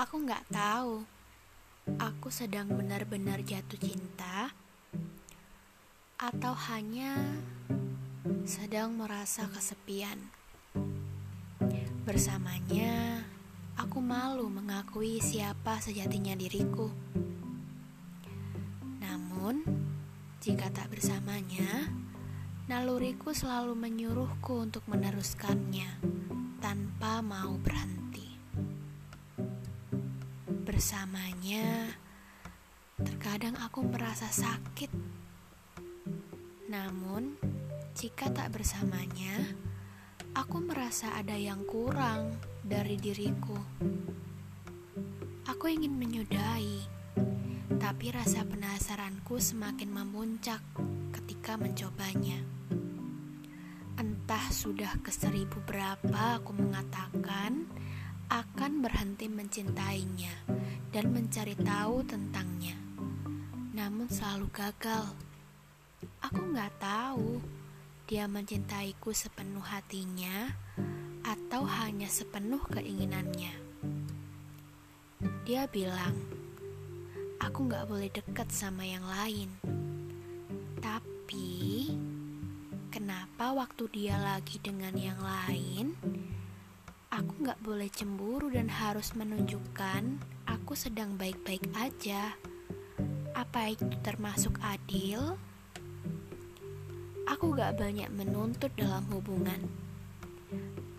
Aku nggak tahu. Aku sedang benar-benar jatuh cinta, atau hanya sedang merasa kesepian. Bersamanya, aku malu mengakui siapa sejatinya diriku. Namun, jika tak bersamanya, naluriku selalu menyuruhku untuk meneruskannya tanpa mau berhenti. Bersamanya, terkadang aku merasa sakit. Namun, jika tak bersamanya, aku merasa ada yang kurang dari diriku. Aku ingin menyudahi, tapi rasa penasaranku semakin memuncak ketika mencobanya. Entah sudah ke seribu berapa aku mengatakan akan berhenti mencintainya dan mencari tahu tentangnya. Namun selalu gagal. Aku nggak tahu dia mencintaiku sepenuh hatinya atau hanya sepenuh keinginannya. Dia bilang, aku nggak boleh dekat sama yang lain. Tapi, kenapa waktu dia lagi dengan yang lain, Aku gak boleh cemburu dan harus menunjukkan aku sedang baik-baik aja. Apa itu termasuk adil? Aku gak banyak menuntut dalam hubungan.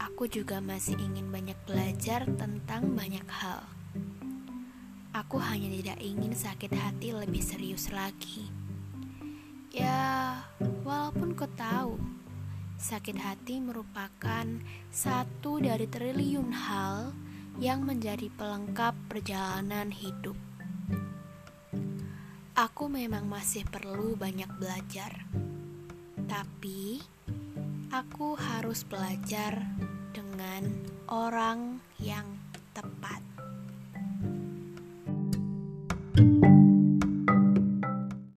Aku juga masih ingin banyak belajar tentang banyak hal. Aku hanya tidak ingin sakit hati lebih serius lagi. Ya, walaupun kau tahu Sakit hati merupakan satu dari triliun hal yang menjadi pelengkap perjalanan hidup. Aku memang masih perlu banyak belajar, tapi aku harus belajar dengan orang yang tepat.